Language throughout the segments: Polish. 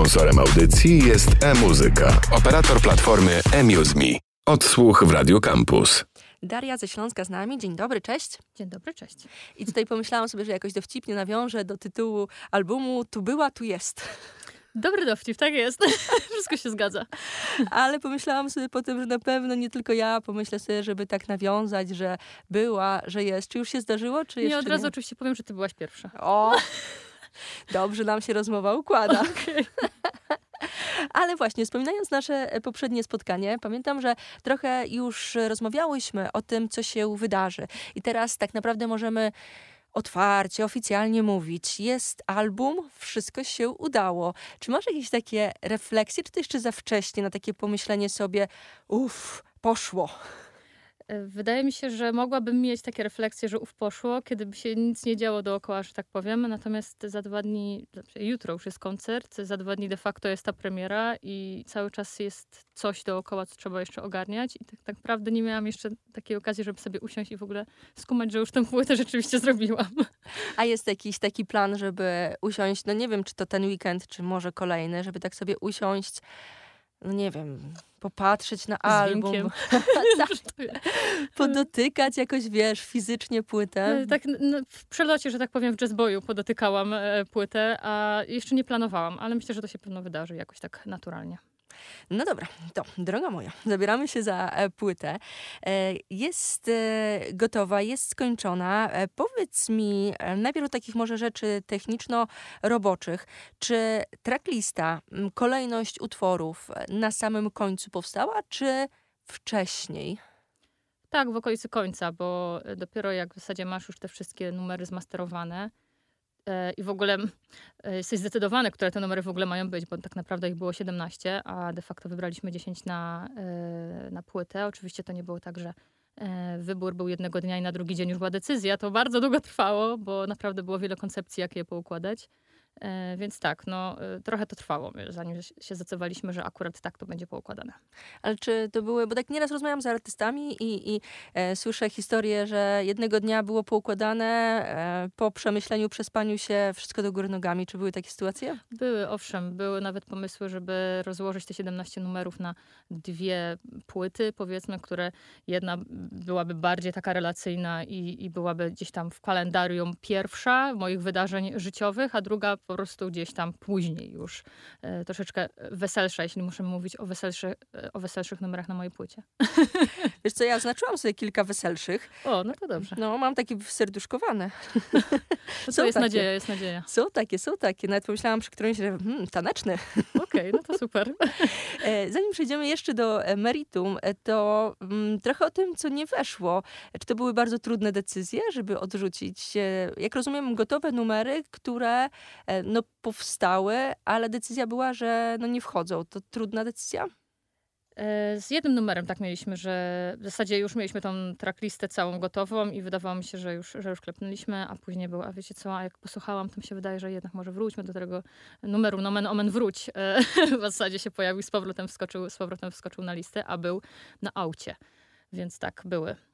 Sponsorem audycji jest e-muzyka, operator platformy eMuseMe. Odsłuch w Radio Campus. Daria ze Śląska z nami. Dzień dobry, cześć. Dzień dobry, cześć. I tutaj pomyślałam sobie, że jakoś dowcipnie nawiążę do tytułu albumu Tu była, tu jest. Dobry dowcip, tak jest. Wszystko się zgadza. Ale pomyślałam sobie potem, że na pewno nie tylko ja pomyślę sobie, żeby tak nawiązać, że była, że jest. Czy już się zdarzyło, czy jeszcze nie? od razu nie? oczywiście powiem, że ty byłaś pierwsza. O, dobrze nam się rozmowa układa. Ale właśnie, wspominając nasze e, poprzednie spotkanie, pamiętam, że trochę już rozmawiałyśmy o tym, co się wydarzy. I teraz tak naprawdę możemy otwarcie, oficjalnie mówić. Jest album, wszystko się udało. Czy masz jakieś takie refleksje, czy to jeszcze za wcześnie na takie pomyślenie sobie, uff, poszło? Wydaje mi się, że mogłabym mieć takie refleksje, że ów poszło, kiedy by się nic nie działo dookoła, że tak powiem. Natomiast za dwa dni, znaczy jutro już jest koncert, za dwa dni de facto jest ta premiera i cały czas jest coś dookoła, co trzeba jeszcze ogarniać. I tak, tak naprawdę nie miałam jeszcze takiej okazji, żeby sobie usiąść i w ogóle skumać, że już tę płytę rzeczywiście zrobiłam. A jest jakiś taki plan, żeby usiąść, no nie wiem, czy to ten weekend, czy może kolejny, żeby tak sobie usiąść, no nie wiem, popatrzeć na album, winkiem. tak, podotykać jakoś, wiesz, fizycznie płytę. E, Tak no, w przelocie, że tak powiem, w jazzboju podotykałam e, płytę, a jeszcze nie planowałam, ale myślę, że to się pewno wydarzy jakoś tak naturalnie. No dobra, to droga moja, zabieramy się za e, płytę. E, Jest e, gotowa, jest skończona. Powiedz mi najpierw takich może rzeczy techniczno-roboczych. Czy tracklista, kolejność utworów na samym końcu powstała, czy wcześniej? Tak, w okolicy końca, bo dopiero jak w zasadzie masz już te wszystkie numery zmasterowane i w ogóle e, jesteś zdecydowany, które te numery w ogóle mają być, bo tak naprawdę ich było 17, a de facto wybraliśmy 10 na, e, na płytę. Oczywiście to nie było tak, że e, wybór był jednego dnia i na drugi dzień już była decyzja. To bardzo długo trwało, bo naprawdę było wiele koncepcji, jak je poukładać. E, Więc tak, no e, trochę to trwało, zanim się zdecydowaliśmy, że akurat tak to będzie poukładane. Ale czy to były, bo tak nieraz rozmawiam z artystami i, i e, słyszę historię, że jednego dnia było poukładane, e, po przemyśleniu, przespaniu się, wszystko do góry nogami. Czy były takie sytuacje? Były, owszem, były nawet pomysły, żeby rozłożyć te 17 numerów na dwie płyty, powiedzmy, które jedna byłaby bardziej taka relacyjna i, i byłaby gdzieś tam w kalendarium pierwsza moich wydarzeń życiowych, a druga po prostu gdzieś tam później już e, troszeczkę weselsza, jeśli musimy mówić o, weselszy, e, o weselszych numerach na mojej płycie. Wiesz co, ja znaczyłam sobie kilka weselszych. O, no to dobrze. No, mam takie serduszkowane. No to jest takie. nadzieja, jest nadzieja. Są takie, są takie. Nawet pomyślałam przy którymś, że hmm, taneczny. Okej, no to super. E, Zanim przejdziemy jeszcze do meritum, to mm, trochę o tym, co nie weszło. Czy to były bardzo trudne decyzje, żeby odrzucić, jak rozumiem, gotowe numery, które no, powstały, ale decyzja była, że no, nie wchodzą. To trudna decyzja? E, Z jednym numerem tak mieliśmy, że w zasadzie już mieliśmy tą tracklistę całą gotową i wydawało mi się, że już, że już klepnęliśmy, a później było, a wiecie co, a jak posłuchałam, to mi się wydaje, że jednak może wróćmy do tego numeru nomen omen wróć. E, W zasadzie się pojawił, z powrotem wskoczył, z powrotem wskoczył na listę, a był na aucie. Więc tak, były.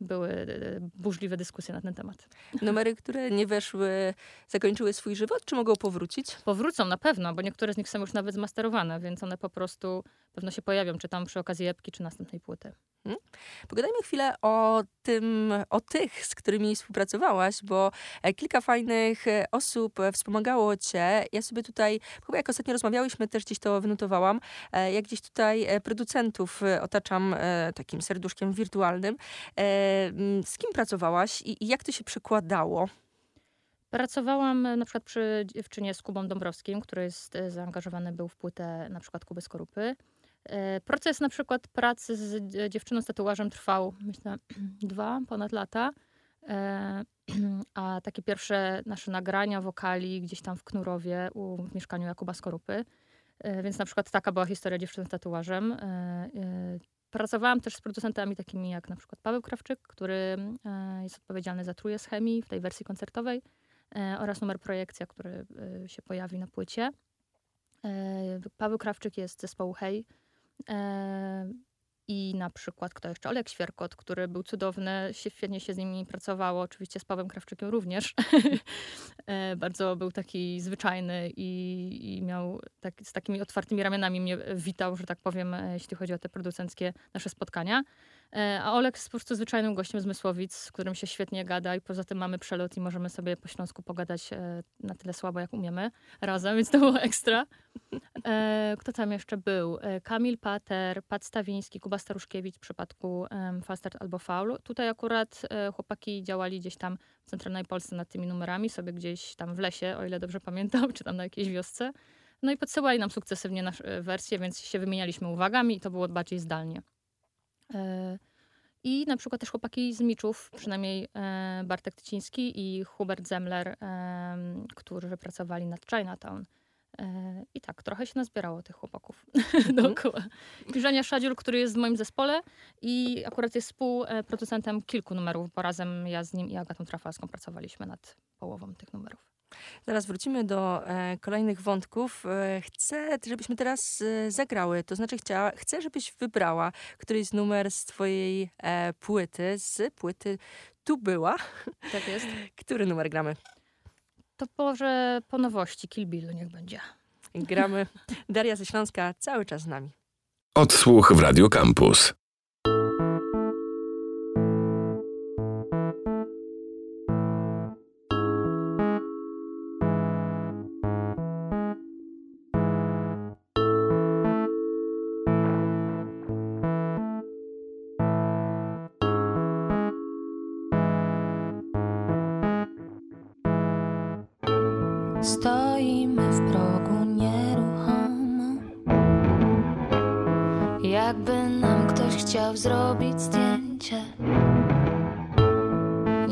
Były e, burzliwe dyskusje na ten temat. Numery, które nie weszły, zakończyły swój żywot, czy mogą powrócić? Powrócą na pewno, bo niektóre z nich są już nawet zmasterowane, więc one po prostu pewno się pojawią, czy tam przy okazji epki, czy następnej płyty. Pogadajmy chwilę o tym, o tych, z którymi współpracowałaś, bo e, kilka fajnych e, osób e, wspomagało cię. Ja sobie tutaj, chyba jak ostatnio rozmawiałyśmy, też gdzieś to wynotowałam, jak gdzieś tutaj producentów otaczam takim serduszkiem wirtualnym. Z kim pracowałaś i jak to się przekładało? Pracowałam na przykład przy dziewczynie z Kubą Dąbrowskim, który jest zaangażowany był w płytę na przykład Kuby Skorupy. E, Proces na przykład pracy z dzie- dziewczyną z tatuażem trwał, myślę, dwa ponad lata. E, A takie pierwsze nasze nagrania wokali gdzieś tam w Knurowie u, w mieszkaniu Jakuba Skorupy. E, Więc na przykład taka była historia dziewczyny z tatuażem. Pracowałam też z producentami takimi jak na przykład Paweł Krawczyk, który jest odpowiedzialny za Truje z chemii w tej wersji koncertowej oraz numer Projekcja, który się pojawi na płycie. Paweł Krawczyk jest z zespołu Hej. I na przykład kto jeszcze? Olek Świerkot, który był cudowny, świetnie się z nimi pracowało, oczywiście z Pawłem Krawczykiem również. E, bardzo był taki zwyczajny i, i miał tak, z takimi otwartymi ramionami mnie witał, że tak powiem, e, jeśli chodzi o te producenckie nasze spotkania. E, a Olek jest po prostu zwyczajnym gościem z Mysłowic, z którym się świetnie gada i poza tym mamy przelot i możemy sobie po śląsku pogadać na tyle słabo, jak umiemy razem, więc to było ekstra. Kto tam jeszcze był? Kamil Pater, Pat Stawiński, Kuba Staruszkiewicz w przypadku Fastart albo Faul. Tutaj akurat e, chłopaki działali gdzieś tam w centralnej Polsce nad tymi numerami, sobie gdzieś tam w lesie, o ile dobrze pamiętam, czy tam na jakiejś wiosce. No i podsyłali nam sukcesywnie nasze e, wersje, więc się wymienialiśmy uwagami i to było bardziej zdalnie. E, I na przykład też chłopaki z Miczów, przynajmniej e, Bartek Tyciński i Hubert Zemler, e, którzy pracowali nad Chinatown. I tak, trochę się nazbierało tych chłopaków mhm. dookoła. I Żenia Szadziul, który jest w moim zespole i akurat jest współproducentem kilku numerów, bo razem ja z nim i Agatą Trafalską pracowaliśmy nad połową tych numerów. Zaraz wrócimy do e, kolejnych wątków. E, chcę, żebyśmy teraz e, zagrały. To znaczy, chciała, chcę, żebyś wybrała któryś numer z twojej e, płyty, z płyty Tu była. Tak jest. Który numer gramy? To może po nowości Kill Bill niech będzie. Gramy. Daria ze Śląska cały czas z nami. Odsłuch w Radio Campus. Chciał zrobić zdjęcie.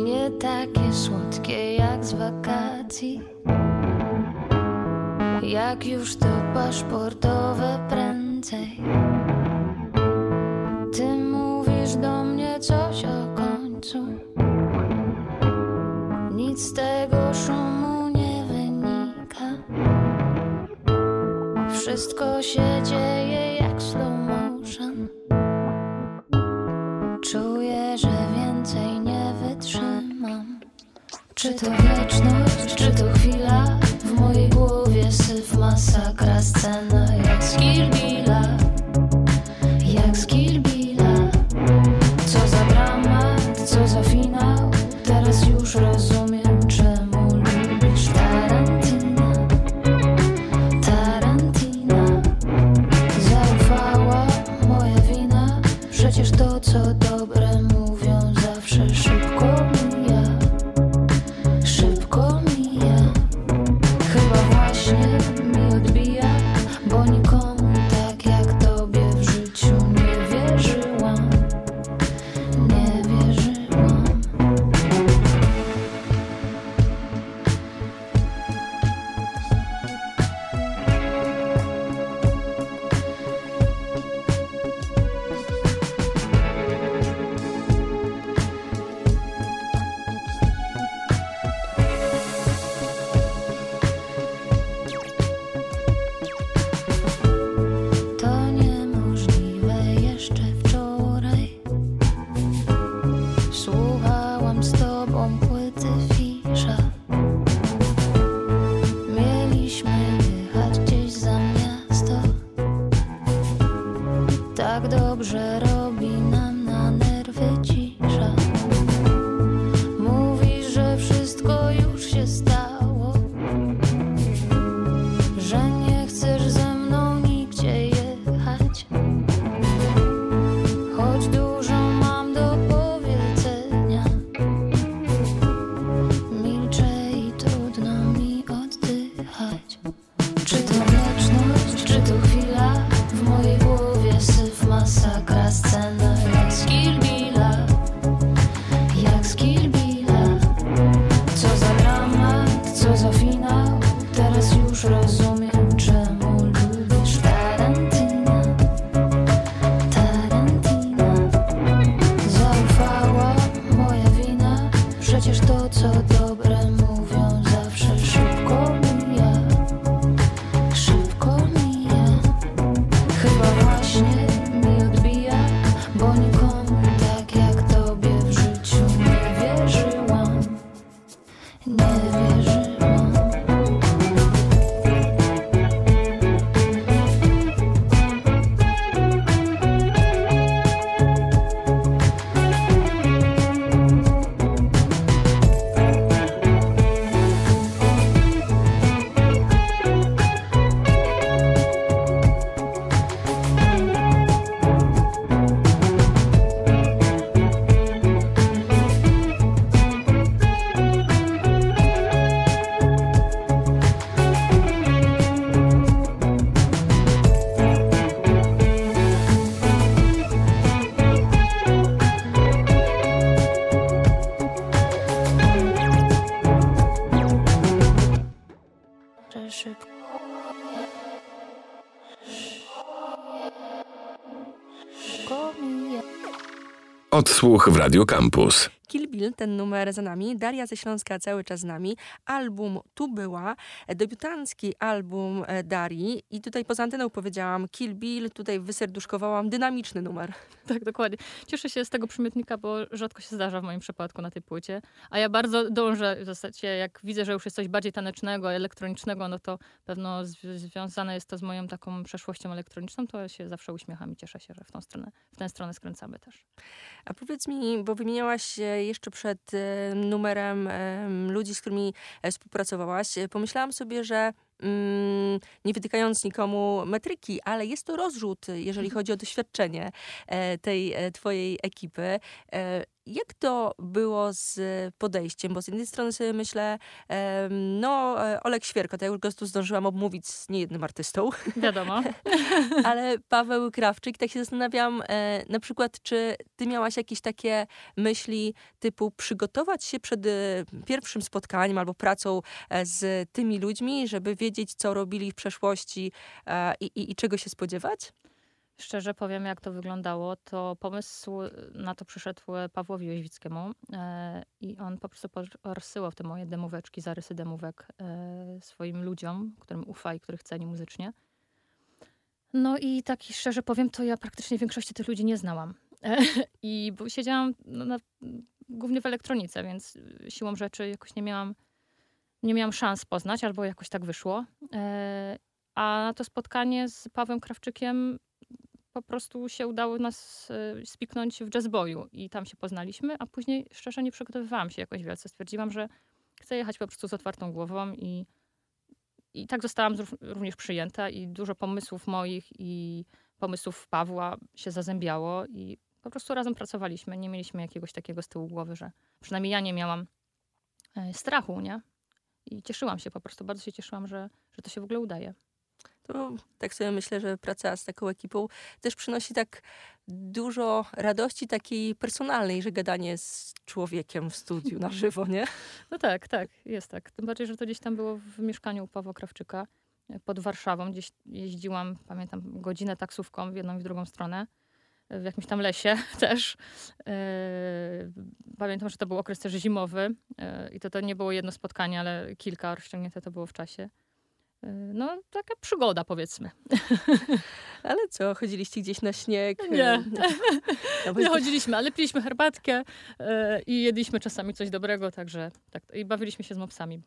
Nie takie słodkie jak z wakacji. Jak już to paszportowe touch Odsłuch w Radio Campus. Kill Bill, ten numer za nami, Daria ze Śląska cały czas z nami, album Tu była, debiutancki album e, Darii i tutaj poza anteną powiedziałam Kill Bill, tutaj wyserduszkowałam dynamiczny numer. Tak, dokładnie. Cieszę się z tego przymiotnika, bo rzadko się zdarza w moim przypadku na tej płycie. A ja bardzo dążę, w zasadzie jak widzę, że już jest coś bardziej tanecznego, elektronicznego, no to pewno zw- związane jest to z moją taką przeszłością elektroniczną, to się zawsze uśmiecham i cieszę się, że w tą stronę, w tę stronę skręcamy też. A powiedz mi, bo wymieniałaś jeszcze przed e, numerem ludzi, z którymi e, współpracowałaś, e, pomyślałam sobie, że mm, nie wytykając nikomu metryki, ale jest to rozrzut, jeżeli chodzi o doświadczenie tej twojej ekipy. Jak to było z podejściem? Bo z jednej strony sobie myślę, no e, Olek Świerko, to ja już go tu zdążyłam obmówić z niejednym artystą, Wiadomo. ale Paweł Krawczyk, tak się zastanawiam, e, na przykład, czy ty miałaś jakieś takie myśli typu przygotować się przed e, pierwszym spotkaniem albo pracą z tymi ludźmi, żeby wiedzieć, co robili w przeszłości i, i, i czego się spodziewać? Szczerze powiem, jak to wyglądało, to pomysł na to przyszedł Pawłowi Jóźwickiemu e, i on po prostu rozsyłał te moje demóweczki, zarysy demówek e, swoim ludziom, którym ufa i których ceni muzycznie. No i tak szczerze powiem, to ja praktycznie większości tych ludzi nie znałam. E, I bo siedziałam no, na, głównie w elektronice, więc siłą rzeczy jakoś nie miałam, nie miałam szans poznać, albo jakoś tak wyszło. E, a na to spotkanie z Pawłem Krawczykiem po prostu się udało nas e, spiknąć w jazzboju i tam się poznaliśmy, a później szczerze nie przygotowywałam się jakoś wielce. Stwierdziłam, że chcę jechać po prostu z otwartą głową i, i tak zostałam również przyjęta i dużo pomysłów moich i pomysłów Pawła się zazębiało i po prostu razem pracowaliśmy. Nie mieliśmy jakiegoś takiego z tyłu głowy, że przynajmniej ja nie miałam e, strachu, nie? I cieszyłam się po prostu, bardzo się cieszyłam, że, że to się w ogóle udaje. To tak sobie myślę, że praca z taką ekipą też przynosi tak dużo radości takiej personalnej, że gadanie z człowiekiem w studiu na żywo, nie? No tak, tak, jest tak. Tym bardziej, że to gdzieś tam było w mieszkaniu u Pawła Krawczyka pod Warszawą. Gdzieś jeździłam, pamiętam, godzinę taksówką w jedną i w drugą stronę. W jakimś tam lesie też. E, Pamiętam, że to był okres też zimowy e, i to, to nie było jedno spotkanie, ale kilka rozciągnięte to było w czasie. E, No, taka przygoda powiedzmy. Ale co, chodziliście gdzieś na śnieg? Nie. No, bo Nie chodziliśmy, ale piliśmy herbatkę e, i jedliśmy czasami coś dobrego, także tak. I bawiliśmy się z mopsami.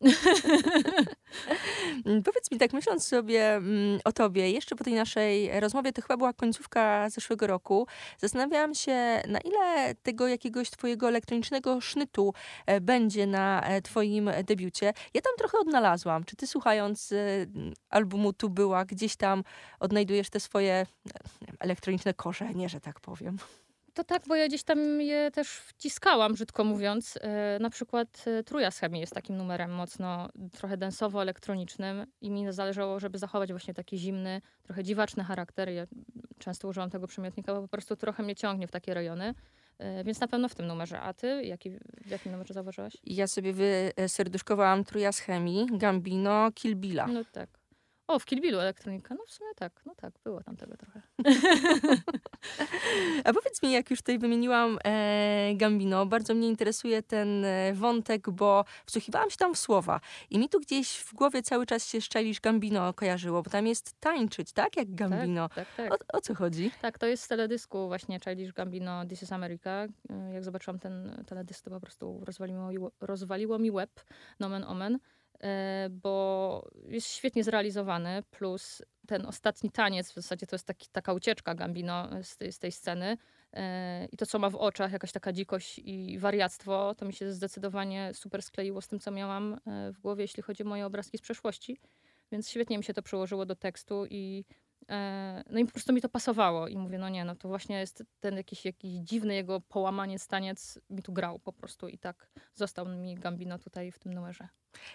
Powiedz mi tak, myśląc sobie mm, o tobie, jeszcze po tej naszej rozmowie, to chyba była końcówka zeszłego roku, zastanawiałam się, na ile tego jakiegoś twojego elektronicznego sznytu e, będzie na e, twoim debiucie. Ja tam trochę odnalazłam. Czy ty słuchając e, albumu Tu była, gdzieś tam odnajdujesz te swoje elektroniczne korzenie, że tak powiem? To tak, bo ja gdzieś tam je też wciskałam, brzydko mówiąc. E, na przykład e, Truja z Chemii jest takim numerem mocno, trochę densowo-elektronicznym i mi zależało, żeby zachować właśnie taki zimny, trochę dziwaczny charakter. Ja często używam tego przymiotnika, bo po prostu trochę mnie ciągnie w takie rejony. E, Więc na pewno w tym numerze. A ty? Jaki, w jakim numerze zauważyłaś? Ja sobie wyserduszkowałam Truja z Chemii, Gambino, Kill Billa. No tak. O, w Kill Billu elektronika. No w sumie tak, no tak, było tam tego trochę. A powiedz mi, jak już tutaj wymieniłam e, Gambino, bardzo mnie interesuje ten e, wątek, bo wsłuchiwałam się tam w słowa i mi tu gdzieś w głowie cały czas się szczelisz Gambino kojarzyło, bo tam jest tańczyć, tak? Jak Gambino. Tak, tak, tak. O, o co chodzi? Tak, to jest z teledysku właśnie Childish Gambino This is America. Y, Jak zobaczyłam ten teledysk, to po prostu rozwaliło, mi- rozwaliło mi łeb, nomen omen, e, bo jest świetnie zrealizowany, plus ten ostatni taniec, w zasadzie to jest taki, taka ucieczka Gambino z tej, z tej sceny e, i to, co ma w oczach, jakaś taka dzikość i wariactwo, to mi się zdecydowanie super skleiło z tym, co miałam e, w głowie, jeśli chodzi o moje obrazki z przeszłości. Więc świetnie mi się to przełożyło do tekstu i E, No i po prostu mi to pasowało i mówię, no nie, no to właśnie jest ten jakiś, jakiś dziwny jego połamanie staniec mi tu grał po prostu i tak został mi Gambino tutaj w tym numerze.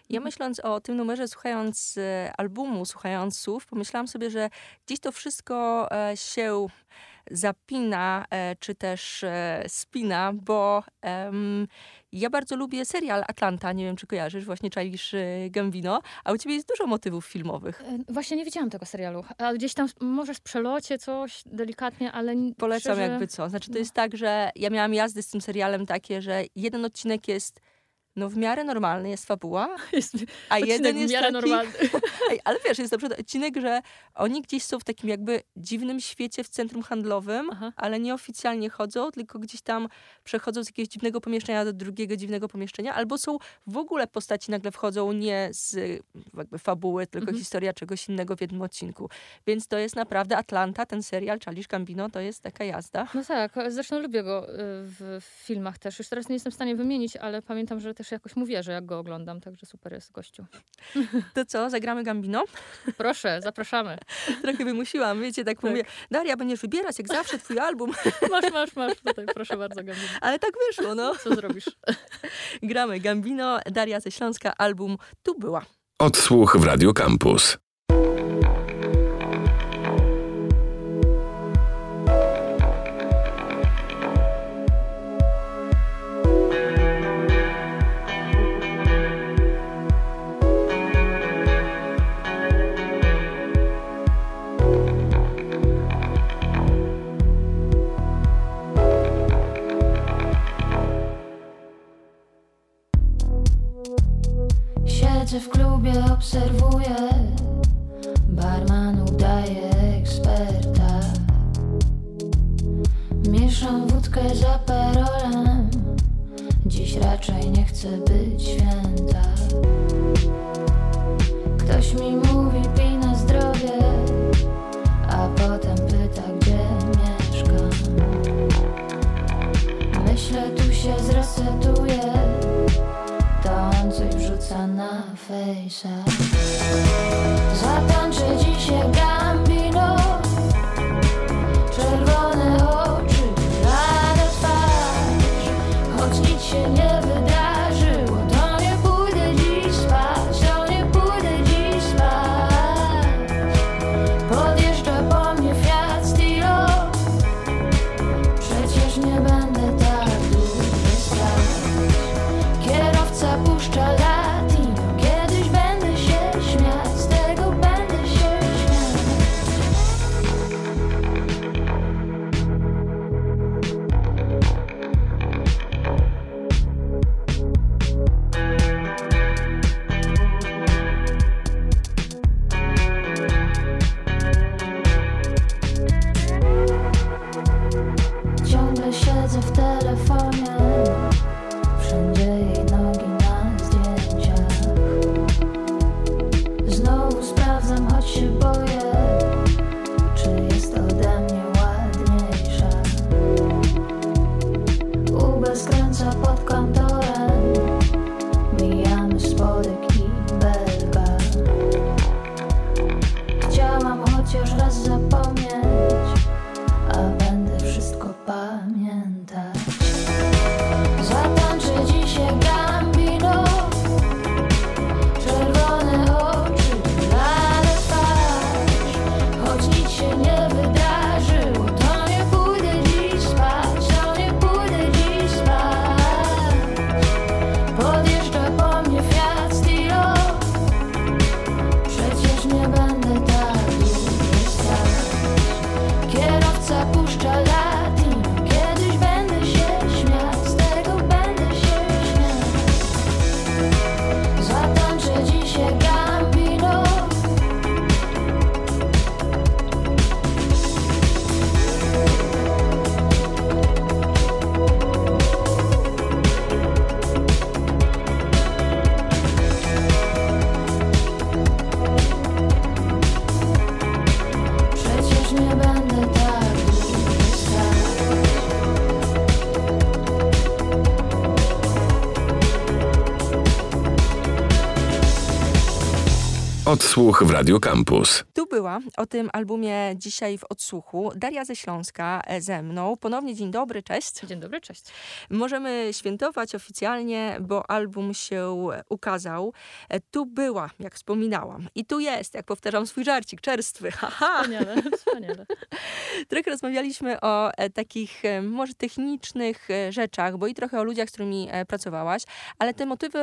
Ja Mhm. myśląc o tym numerze, słuchając e, albumu, słuchając słów, pomyślałam sobie, że gdzieś to wszystko e, się zapina, e, czy też e, spina, bo em, ja bardzo lubię serial Atlanta, nie wiem czy kojarzysz, właśnie czaisz e, Gambino, a u ciebie jest dużo motywów filmowych. Właśnie nie widziałam tego serialu. A gdzieś tam może w przelocie coś delikatnie, ale Polecam szczerze, jakby co. Znaczy to no. jest tak, że ja miałam jazdy z tym serialem takie, że jeden odcinek jest no w miarę normalny, jest fabuła, Jest a jeden w jest miarę taki... normalny. Ale wiesz, jest na przykład odcinek, że oni gdzieś są w takim jakby dziwnym świecie w centrum handlowym, Aha. ale nieoficjalnie chodzą, tylko gdzieś tam przechodzą z jakiegoś dziwnego pomieszczenia do drugiego dziwnego pomieszczenia, albo są w ogóle postaci nagle wchodzą nie z jakby fabuły, tylko Mhm. historia czegoś innego w jednym odcinku. Więc to jest naprawdę Atlanta, ten serial, Charlie Gambino, to jest taka jazda. No tak, zresztą lubię go y, w w filmach też. Już teraz nie jestem w stanie wymienić, ale pamiętam, że też jakoś mu wierzę, jak go oglądam, także super jest gościu. To co, zagramy Gambino? Proszę, zapraszamy. Trochę wymusiłam, wiecie, tak, Tak. mówię, Daria, będziesz wybierać jak zawsze twój album, Masz, masz, masz. Tutaj, proszę bardzo, Gambino. ale tak wyszło, no. Co zrobisz? Gramy Gambino, Daria ze Śląska, album Tu była. Odsłuch w Radio Campus. Odsłuch w Radio Campus. O tym albumie dzisiaj w odsłuchu Daria ze Śląska e, ze mną. Ponownie dzień dobry, cześć. Dzień dobry, cześć. Możemy świętować oficjalnie, bo album się ukazał. E, Tu była, jak wspominałam. I tu jest, jak powtarzam swój żarcik, czerstwy. Haha! Wspaniale, wspaniale. Trochę rozmawialiśmy o e, takich może technicznych rzeczach, bo i trochę o ludziach, z którymi pracowałaś, ale te motywy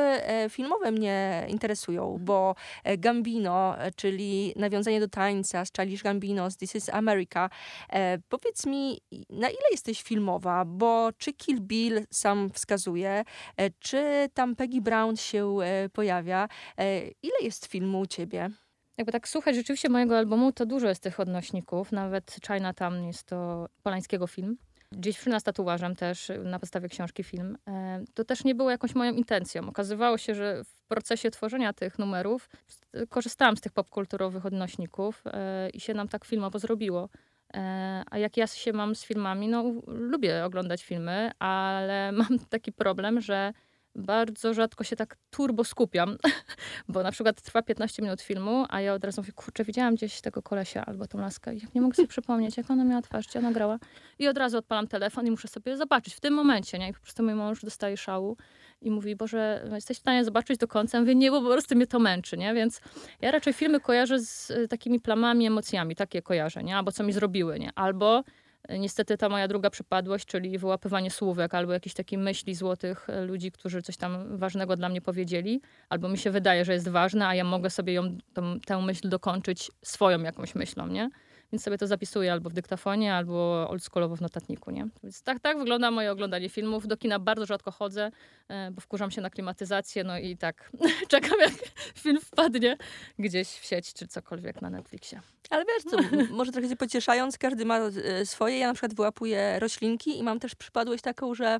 filmowe mnie interesują, bo Gambino, czyli nawiązanie do tańca z Charlie Gambino, z This is America. E, powiedz mi, na ile jesteś filmowa, bo czy Kill Bill sam wskazuje, e, czy tam Peggy Brown się e, pojawia, e, ile jest filmu u ciebie? Jakby tak słuchać rzeczywiście mojego albumu, to dużo jest tych odnośników. Nawet Chinatown jest to Polańskiego film. Dziewczyna z tatuażem też y, na podstawie książki film. E, To też nie było jakąś moją intencją. Okazywało się, że w procesie tworzenia tych numerów y, korzystałam z tych popkulturowych odnośników e, i się nam tak filmowo zrobiło. E, A jak ja się mam z filmami, no lubię oglądać filmy, ale mam taki problem, że bardzo rzadko się tak turbo skupiam, bo na przykład trwa 15 minut filmu, a ja od razu mówię, kurczę, widziałam gdzieś tego kolesia albo tą laskę i jak nie mogę sobie przypomnieć, jak ona miała twarz, gdzie ona grała. I od razu odpalam telefon i muszę sobie zobaczyć w tym momencie, nie? I po prostu mój mąż dostaje szału i mówi, Boże, jesteś w stanie zobaczyć do końca? Ja mówię, nie, bo po prostu mnie to męczy, nie? Więc ja raczej filmy kojarzę z y, takimi plamami, emocjami, takie kojarzę, nie? Albo co mi zrobiły, nie? Albo niestety ta moja druga przypadłość, czyli wyłapywanie słówek albo jakieś takie myśli złotych y, ludzi, którzy coś tam ważnego dla mnie powiedzieli, albo mi się wydaje, że jest ważne, a ja mogę sobie ją, tą, tę myśl dokończyć swoją jakąś myślą, nie? Więc sobie to zapisuję albo w dyktafonie, albo oldschoolowo w notatniku, nie? Więc tak, tak wygląda moje oglądanie filmów. Do kina bardzo rzadko chodzę, e, bo wkurzam się na klimatyzację, no i tak czekam, jak film wpadnie gdzieś w sieć, czy cokolwiek na Netflixie. Ale wiesz co, może trochę cię pocieszając, każdy ma e, swoje. Ja na przykład wyłapuję roślinki i mam też przypadłość taką, że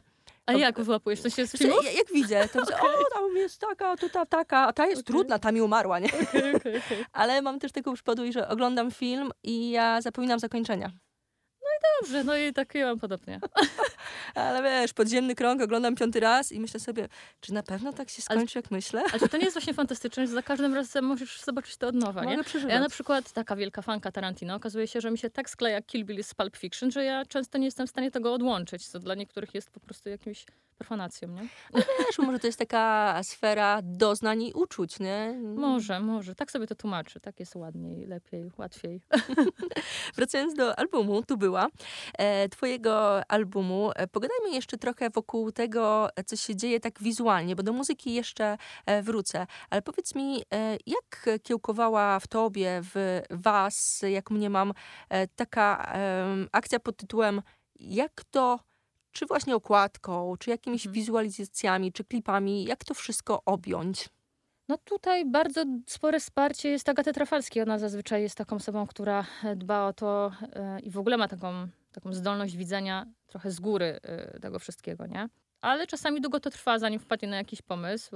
A jak wyłapujesz? To się z filmów? ja- jak widzę, to okay. o, tam jest taka, tu ta, taka, a ta jest Okej. trudna, ta mi umarła, nie? Okej. Ale mam też taką przypadłość, że oglądam film i ja zapominam zakończenia. Dobrze, no i tak ja mam podobnie. Ale wiesz, podziemny krąg oglądam piąty raz i myślę sobie, czy na pewno tak się Ale- skończy, jak myślę? Ale czy to nie jest właśnie fantastyczne, że za każdym razem możesz zobaczyć to od nowa, nie? Mogę przeżywać. Ja na przykład, taka wielka fanka Tarantino, okazuje się, że mi się tak skleja Kill Bill z Pulp Fiction, że ja często nie jestem w stanie tego odłączyć, co dla niektórych jest po prostu jakimś profanacją, nie? Wiesz, może to jest taka sfera doznań i uczuć, nie? Może, może. Tak sobie to tłumaczy. Tak jest ładniej, lepiej, łatwiej. Wracając do albumu, tu była, twojego albumu, e, pogadajmy jeszcze trochę wokół tego, e, co się dzieje tak wizualnie, bo do muzyki jeszcze e, wrócę. Ale powiedz mi, e, jak kiełkowała w tobie, w was, jak mnie mam, e, taka akcja pod tytułem jak to, czy właśnie okładką, czy jakimiś Mhm. wizualizacjami, czy klipami, jak to wszystko objąć? No tutaj bardzo spore wsparcie jest Agaty Trafalskiej. Ona zazwyczaj jest taką osobą, która e, dba o to e, i w ogóle ma taką, taką zdolność widzenia trochę z góry e, tego wszystkiego, nie? Ale czasami długo to trwa, zanim wpadnie na jakiś pomysł.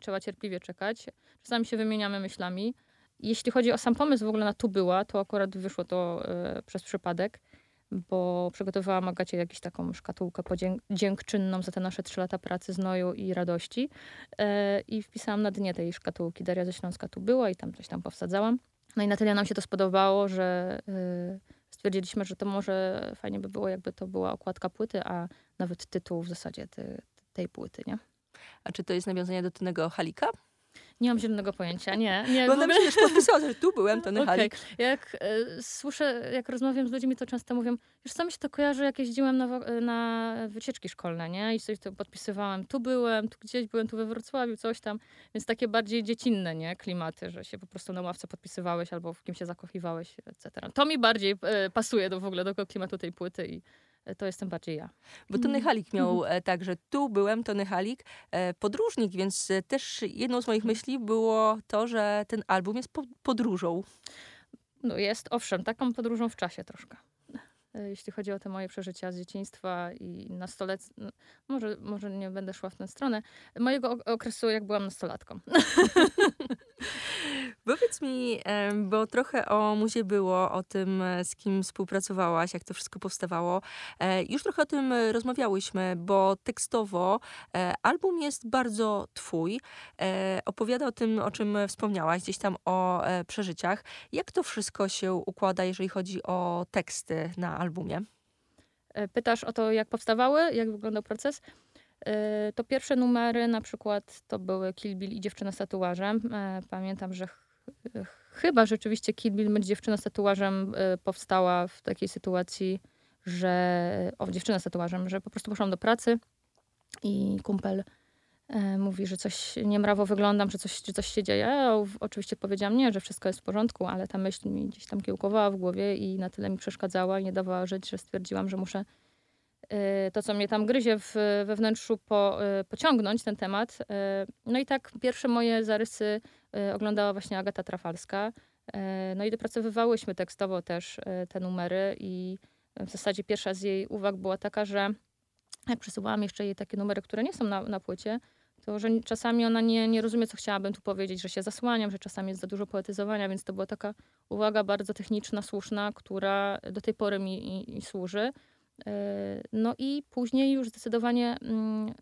Trzeba cierpliwie czekać. Czasami się wymieniamy myślami. Jeśli chodzi o sam pomysł w ogóle na Tu była, to akurat wyszło to przez przypadek, bo przygotowałam Agacie jakąś taką szkatułkę dziękczynną za te nasze trzy lata pracy, znoju i radości. E, I wpisałam na dnie tej szkatułki. Daria ze Śląska tu była i tam coś tam powsadzałam. No i na tyle nam się to spodobało, że e, stwierdziliśmy, że to może fajnie by było, jakby to była okładka płyty, a nawet tytuł w zasadzie te, tej płyty, nie? A czy to jest nawiązanie do Tynego Halika? Nie mam zielonego pojęcia, nie. nie Bo ona ogóle- też podpisała, że tu byłem, Tony Okej. Halik. Jak e, słyszę, jak rozmawiam z ludźmi, to często mówią, już sam mi się to kojarzy, jak jeździłem na, na wycieczki szkolne, nie? I sobie to podpisywałam, tu byłem, tu gdzieś byłem, tu we Wrocławiu, coś tam. Więc takie bardziej dziecinne, nie? Klimaty, że się po prostu na ławce podpisywałeś albo w kim się zakochiwałeś, etc. To mi bardziej e, pasuje do w ogóle do klimatu tej płyty i to jestem bardziej ja. Bo Tony Mhm. Halik miał e, tak, że tu byłem, Tony Halik, e, podróżnik, więc e, też jedną z moich myśli było to, że ten album jest po- podróżą. No jest, owszem, taką podróżą w czasie troszkę. E, Jeśli chodzi o te moje przeżycia z dzieciństwa i nastolec... no, Może, może nie będę szła w tę stronę. Mojego ok- okresu, jak byłam nastolatką. Powiedz mi, bo trochę o muzie było, o tym, e, z kim współpracowałaś, jak to wszystko powstawało. E, Już trochę o tym e, rozmawiałyśmy, bo tekstowo album jest bardzo twój. Opowiada o tym, o czym wspomniałaś, gdzieś tam o przeżyciach. Jak to wszystko się układa, jeżeli chodzi o teksty na albumie? Pytasz o to, jak powstawały, jak wyglądał proces? E, To pierwsze numery na przykład to były Kill Bill i Dziewczyna z tatuażem. E, Pamiętam, że ch chyba rzeczywiście Kill Bill Dziewczyna z tatuażem e, powstała w takiej sytuacji, że o, dziewczyna z tatuażem, że po prostu poszłam do pracy i kumpel e, mówi, że coś niemrawo wyglądam, że coś, że coś się dzieje. Ja oczywiście powiedziałam nie, że wszystko jest w porządku, ale ta myśl mi gdzieś tam kiełkowała w głowie i na tyle mi przeszkadzała i nie dawała żyć, że stwierdziłam, że muszę to, co mnie tam gryzie w, we wnętrzu, po, e, pociągnąć ten temat. E, No i tak pierwsze moje zarysy oglądała właśnie Agata Trafalska. No i dopracowywałyśmy tekstowo też te numery i w zasadzie pierwsza z jej uwag była taka, że jak przesyłałam jeszcze jej takie numery, które nie są na, na płycie, to że czasami ona nie, nie rozumie, co chciałabym tu powiedzieć, że się zasłaniam, że czasami jest za dużo poetyzowania, więc to była taka uwaga bardzo techniczna, słuszna, która do tej pory mi i, i służy. Yy, No i później już zdecydowanie mm,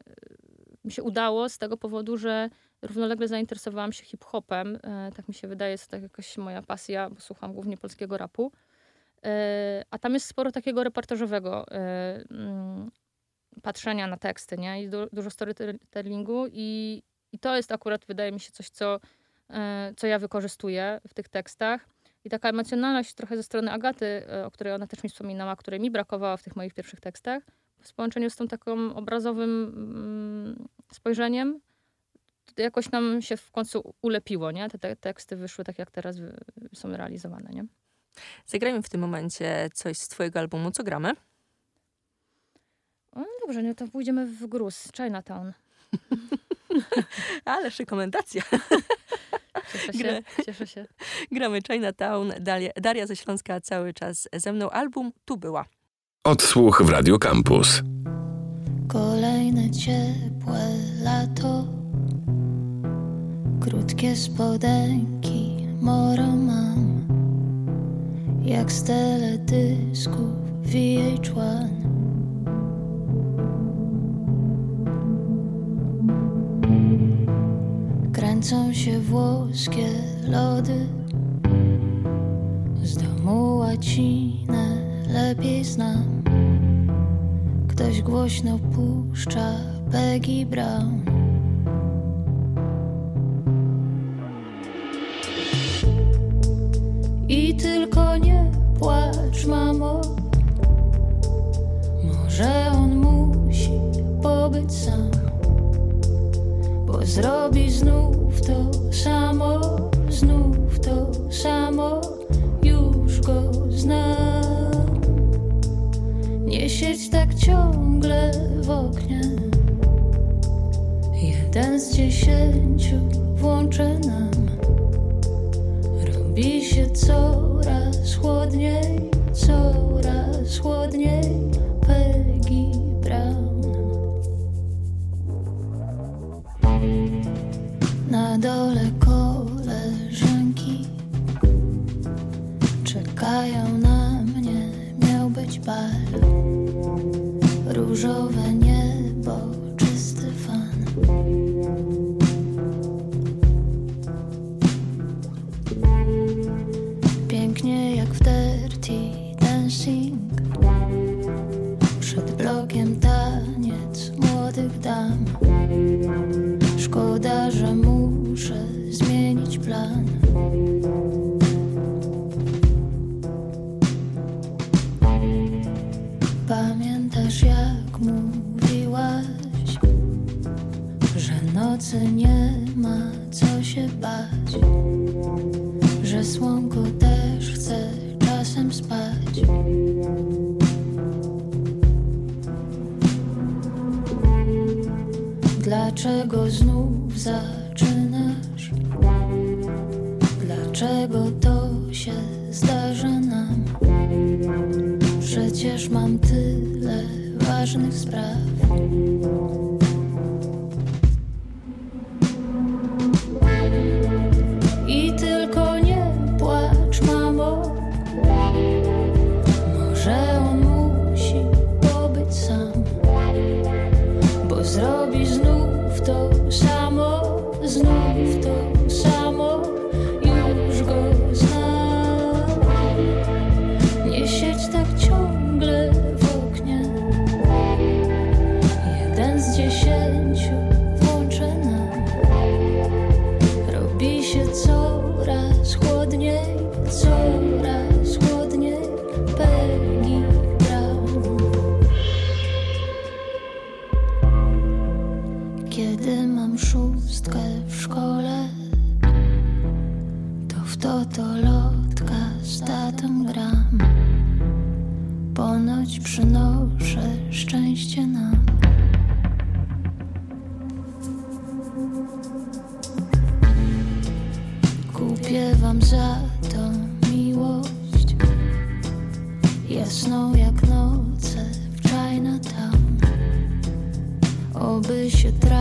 mi się udało z tego powodu, że równolegle zainteresowałam się hip-hopem. Yy, Tak mi się wydaje, jest to tak jakaś moja pasja, bo słucham głównie polskiego rapu. Yy, A tam jest sporo takiego reportażowego mm, patrzenia na teksty, nie? I du- dużo storytellingu i, i to jest akurat, wydaje mi się, coś, co, co ja wykorzystuję w tych tekstach. I taka emocjonalność trochę ze strony Agaty, e, o której ona też mi wspominała, której mi brakowało w tych moich pierwszych tekstach, w połączeniu z tą taką obrazowym mm, spojrzeniem, to jakoś nam się w końcu ulepiło, nie? Te, te teksty wyszły tak, jak teraz są realizowane, nie? Zagrajmy w tym momencie coś z twojego albumu. Co gramy? No dobrze, no to pójdziemy w gruz, Chinatown. Ale rekomendacja. Cieszę się, cieszę się. Gramy Chinatown, Daria, Daria ze Śląska cały czas ze mną. Album Tu była. Odsłuch w Radio Campus. Kolejne ciepłe lato Krótkie spodenki moro mam Jak z teledysków VH1 Kręcą się włoskie lody Z domu łacinę lepiej znam Ktoś głośno puszcza Peggy Brown. I tylko nie płacz, mamo. Może on musi pobyć sam, zrobi znów to samo, znów to samo. Już go znam. Nie siedź tak ciągle w oknie. Jeden z dziesięciu włączę nam. Robi się coraz chłodniej, coraz chłodniej. Peggy Brown. Na dole koleżanki czekają na mnie. Miał być bal. Różowe niebo, że słonko też chce czasem spać. Dlaczego znów zaczynasz? Dlaczego to się zdarza nam? Przecież mam tyle ważnych spraw. Jasną jak noce w Chinatown. Oby się trafił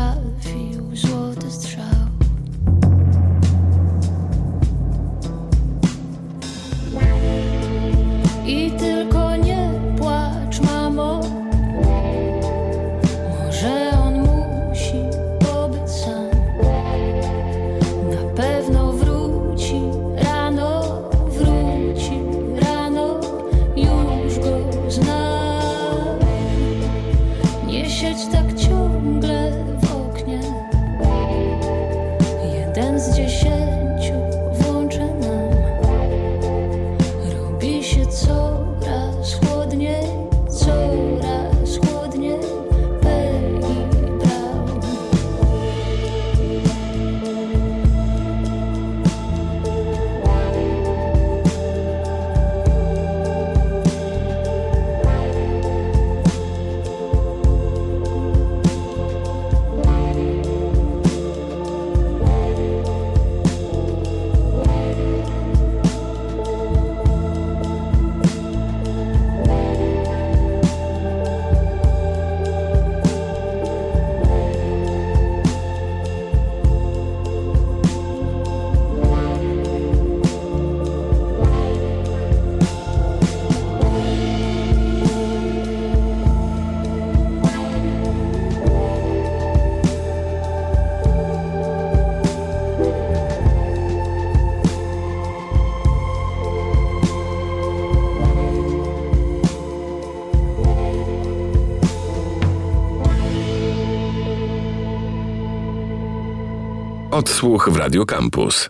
Odsłuch w Radio Campus.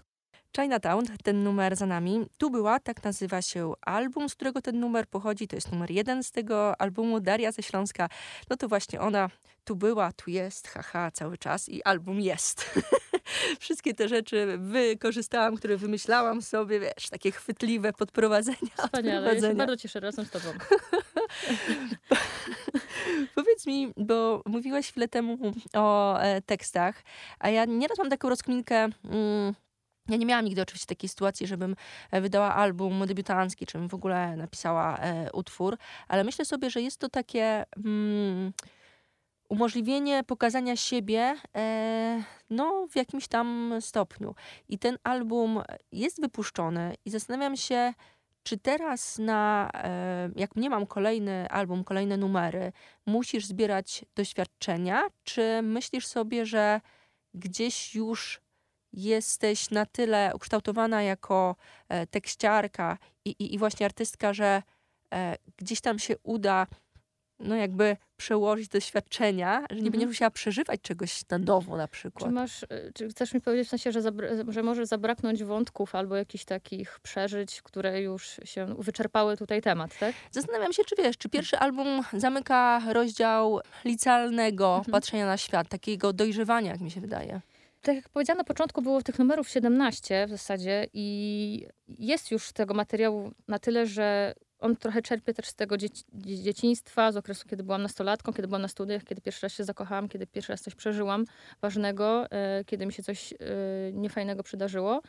Chinatown, ten numer za nami. Tu była, tak nazywa się album, z którego ten numer pochodzi. To jest numer jeden z tego albumu, Daria ze Śląska. No to właśnie ona tu była, tu jest, haha, cały czas i album jest. Wszystkie te rzeczy wykorzystałam, które wymyślałam sobie, wiesz, takie chwytliwe podprowadzenia, Wspaniale, ja się bardzo cieszę razem z tobą. Powiedz mi, bo mówiłaś chwilę temu o e, tekstach, a ja nieraz mam taką rozkminkę. Mm, ja nie miałam nigdy oczywiście takiej sytuacji, żebym e, wydała album debiutancki, czym w ogóle napisała e, utwór, ale myślę sobie, że jest to takie mm, umożliwienie pokazania siebie e, no, w jakimś tam stopniu. I ten album jest wypuszczony i zastanawiam się, czy teraz na, e, jak nie mam kolejny album, kolejne numery, musisz zbierać doświadczenia, czy myślisz sobie, że gdzieś już jesteś na tyle ukształtowana jako e, tekściarka i, i, i właśnie artystka, że e, gdzieś tam się uda no jakby przełożyć doświadczenia, że nie Mhm. będziesz musiała przeżywać czegoś na nowo na Czy przykład. masz, y, czy chcesz mi powiedzieć w sensie, że, że może zabraknąć wątków albo jakichś takich przeżyć, które już się wyczerpały tutaj temat, tak? Zastanawiam się, czy wiesz, czy pierwszy album zamyka rozdział licealnego Mhm. patrzenia na świat, takiego dojrzewania, jak mi się wydaje. Tak jak powiedziałam na początku, było tych numerów 17 w zasadzie i jest już tego materiału na tyle, że on trochę czerpie też z tego dzieci- dzie- dzieciństwa, z okresu, kiedy byłam nastolatką, kiedy byłam na studiach, kiedy pierwszy raz się zakochałam, kiedy pierwszy raz coś przeżyłam ważnego, e, kiedy mi się coś e, niefajnego przydarzyło.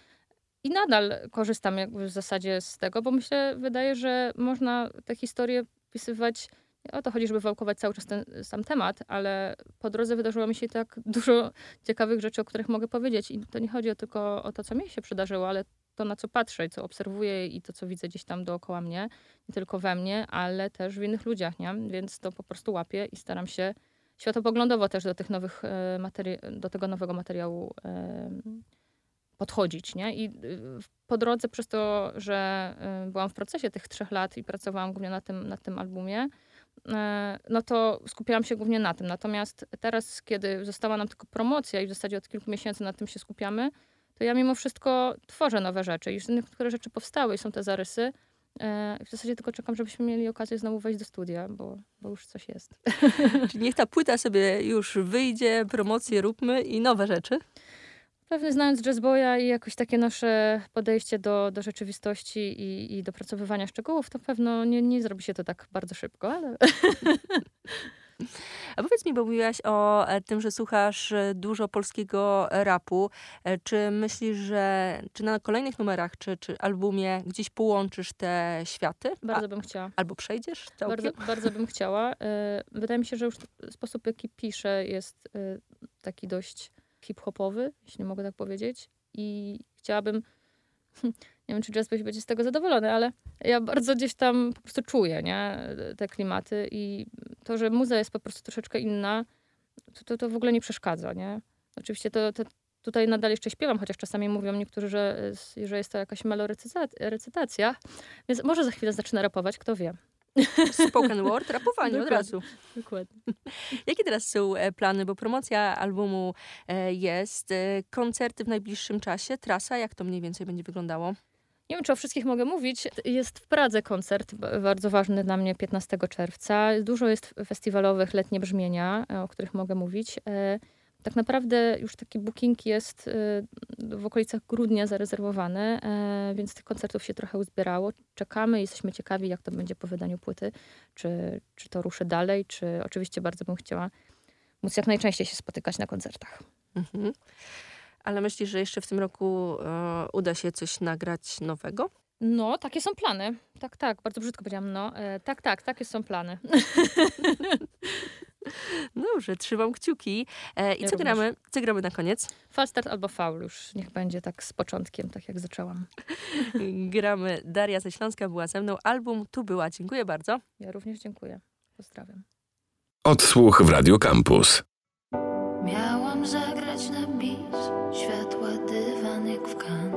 I nadal korzystam jakby w zasadzie z tego, bo myślę, wydaje, że można te historie pisywać. Nie o to chodzi, żeby wałkować cały czas ten sam temat, ale po drodze wydarzyło mi się tak dużo ciekawych rzeczy, o których mogę powiedzieć. I to nie chodzi tylko o to, co mi się przydarzyło, ale to, na co patrzę i co obserwuję i to, co widzę gdzieś tam dookoła mnie. Nie tylko we mnie, ale też w innych ludziach, nie? Więc to po prostu łapię i staram się światopoglądowo też do tych nowych e, do tego nowego materiału podchodzić, nie? I y, po drodze przez to, że y, byłam w procesie tych trzech lat i pracowałam głównie na tym, na tym albumie, e, no to skupiałam się głównie na tym. Natomiast teraz, kiedy została nam tylko promocja i w zasadzie od kilku miesięcy na tym się skupiamy, to ja mimo wszystko tworzę nowe rzeczy. Już niektóre rzeczy powstały i są te zarysy. E, W zasadzie tylko czekam, żebyśmy mieli okazję znowu wejść do studia, bo, bo już coś jest. Czyli niech ta płyta sobie już wyjdzie, promocję róbmy i nowe rzeczy. Pewnie znając jazzboya i jakoś takie nasze podejście do, do rzeczywistości i, i dopracowywania szczegółów, to pewno nie, nie zrobi się to tak bardzo szybko, ale A powiedz mi, bo mówiłaś o e, tym, że słuchasz e, dużo polskiego rapu. E, Czy myślisz, że czy na kolejnych numerach, czy, czy albumie gdzieś połączysz te światy? bardzo bym chciała. A, albo przejdziesz całkiem? Bardzo, bardzo bym chciała. Wydaje mi się, że już sposób, jaki piszę, jest taki dość hip-hopowy, jeśli mogę tak powiedzieć. I chciałabym. Nie wiem, czy jazz będzie z tego zadowolony, ale ja bardzo gdzieś tam po prostu czuję nie? te klimaty i to, że muza jest po prostu troszeczkę inna, to, to, to w ogóle nie przeszkadza. Nie? Oczywiście to, to tutaj nadal jeszcze śpiewam, chociaż czasami mówią niektórzy, że, że jest to jakaś melorecytacja, więc może za chwilę zacznę rapować, kto wie. Spoken word, rapowanie od razu. Dokładnie. Jakie teraz są e, plany? Bo promocja albumu e, jest, e, koncerty w najbliższym czasie, trasa, jak to mniej więcej będzie wyglądało? Nie wiem, czy o wszystkich mogę mówić. Jest w Pradze koncert, bardzo ważny dla mnie 15 czerwca. Dużo jest festiwalowych letnie brzmienia, e, o których mogę mówić. E, Tak naprawdę już taki booking jest e, w okolicach grudnia zarezerwowany, więc tych koncertów się trochę uzbierało. Czekamy, jesteśmy ciekawi, jak to będzie po wydaniu płyty, czy, czy to ruszy dalej, czy oczywiście bardzo bym chciała móc jak najczęściej się spotykać na koncertach. Mhm. Ale myślisz, że jeszcze w tym roku e, uda się coś nagrać nowego? No, takie są plany. Tak, tak, bardzo brzydko powiedziałam. No, e, tak, tak, takie są plany. Dobrze, trzymam kciuki. E, I Ja co również. gramy? Co gramy na koniec? Falstart albo faul już niech będzie tak z początkiem, tak jak zaczęłam. gramy Daria ze Śląska była ze mną. Album tu była. Dziękuję bardzo. Ja również dziękuję. Pozdrawiam. Odsłuch w Radio Campus. Miałam zagrać na bis Światła dywan jak w kan.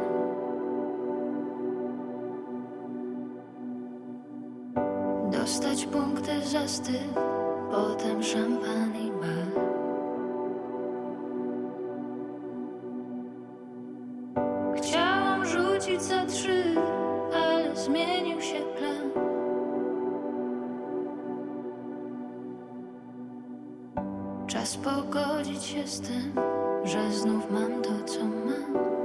Dostać punkty za styl Potem szampan i bar się z tym, że znów mam to, co mam.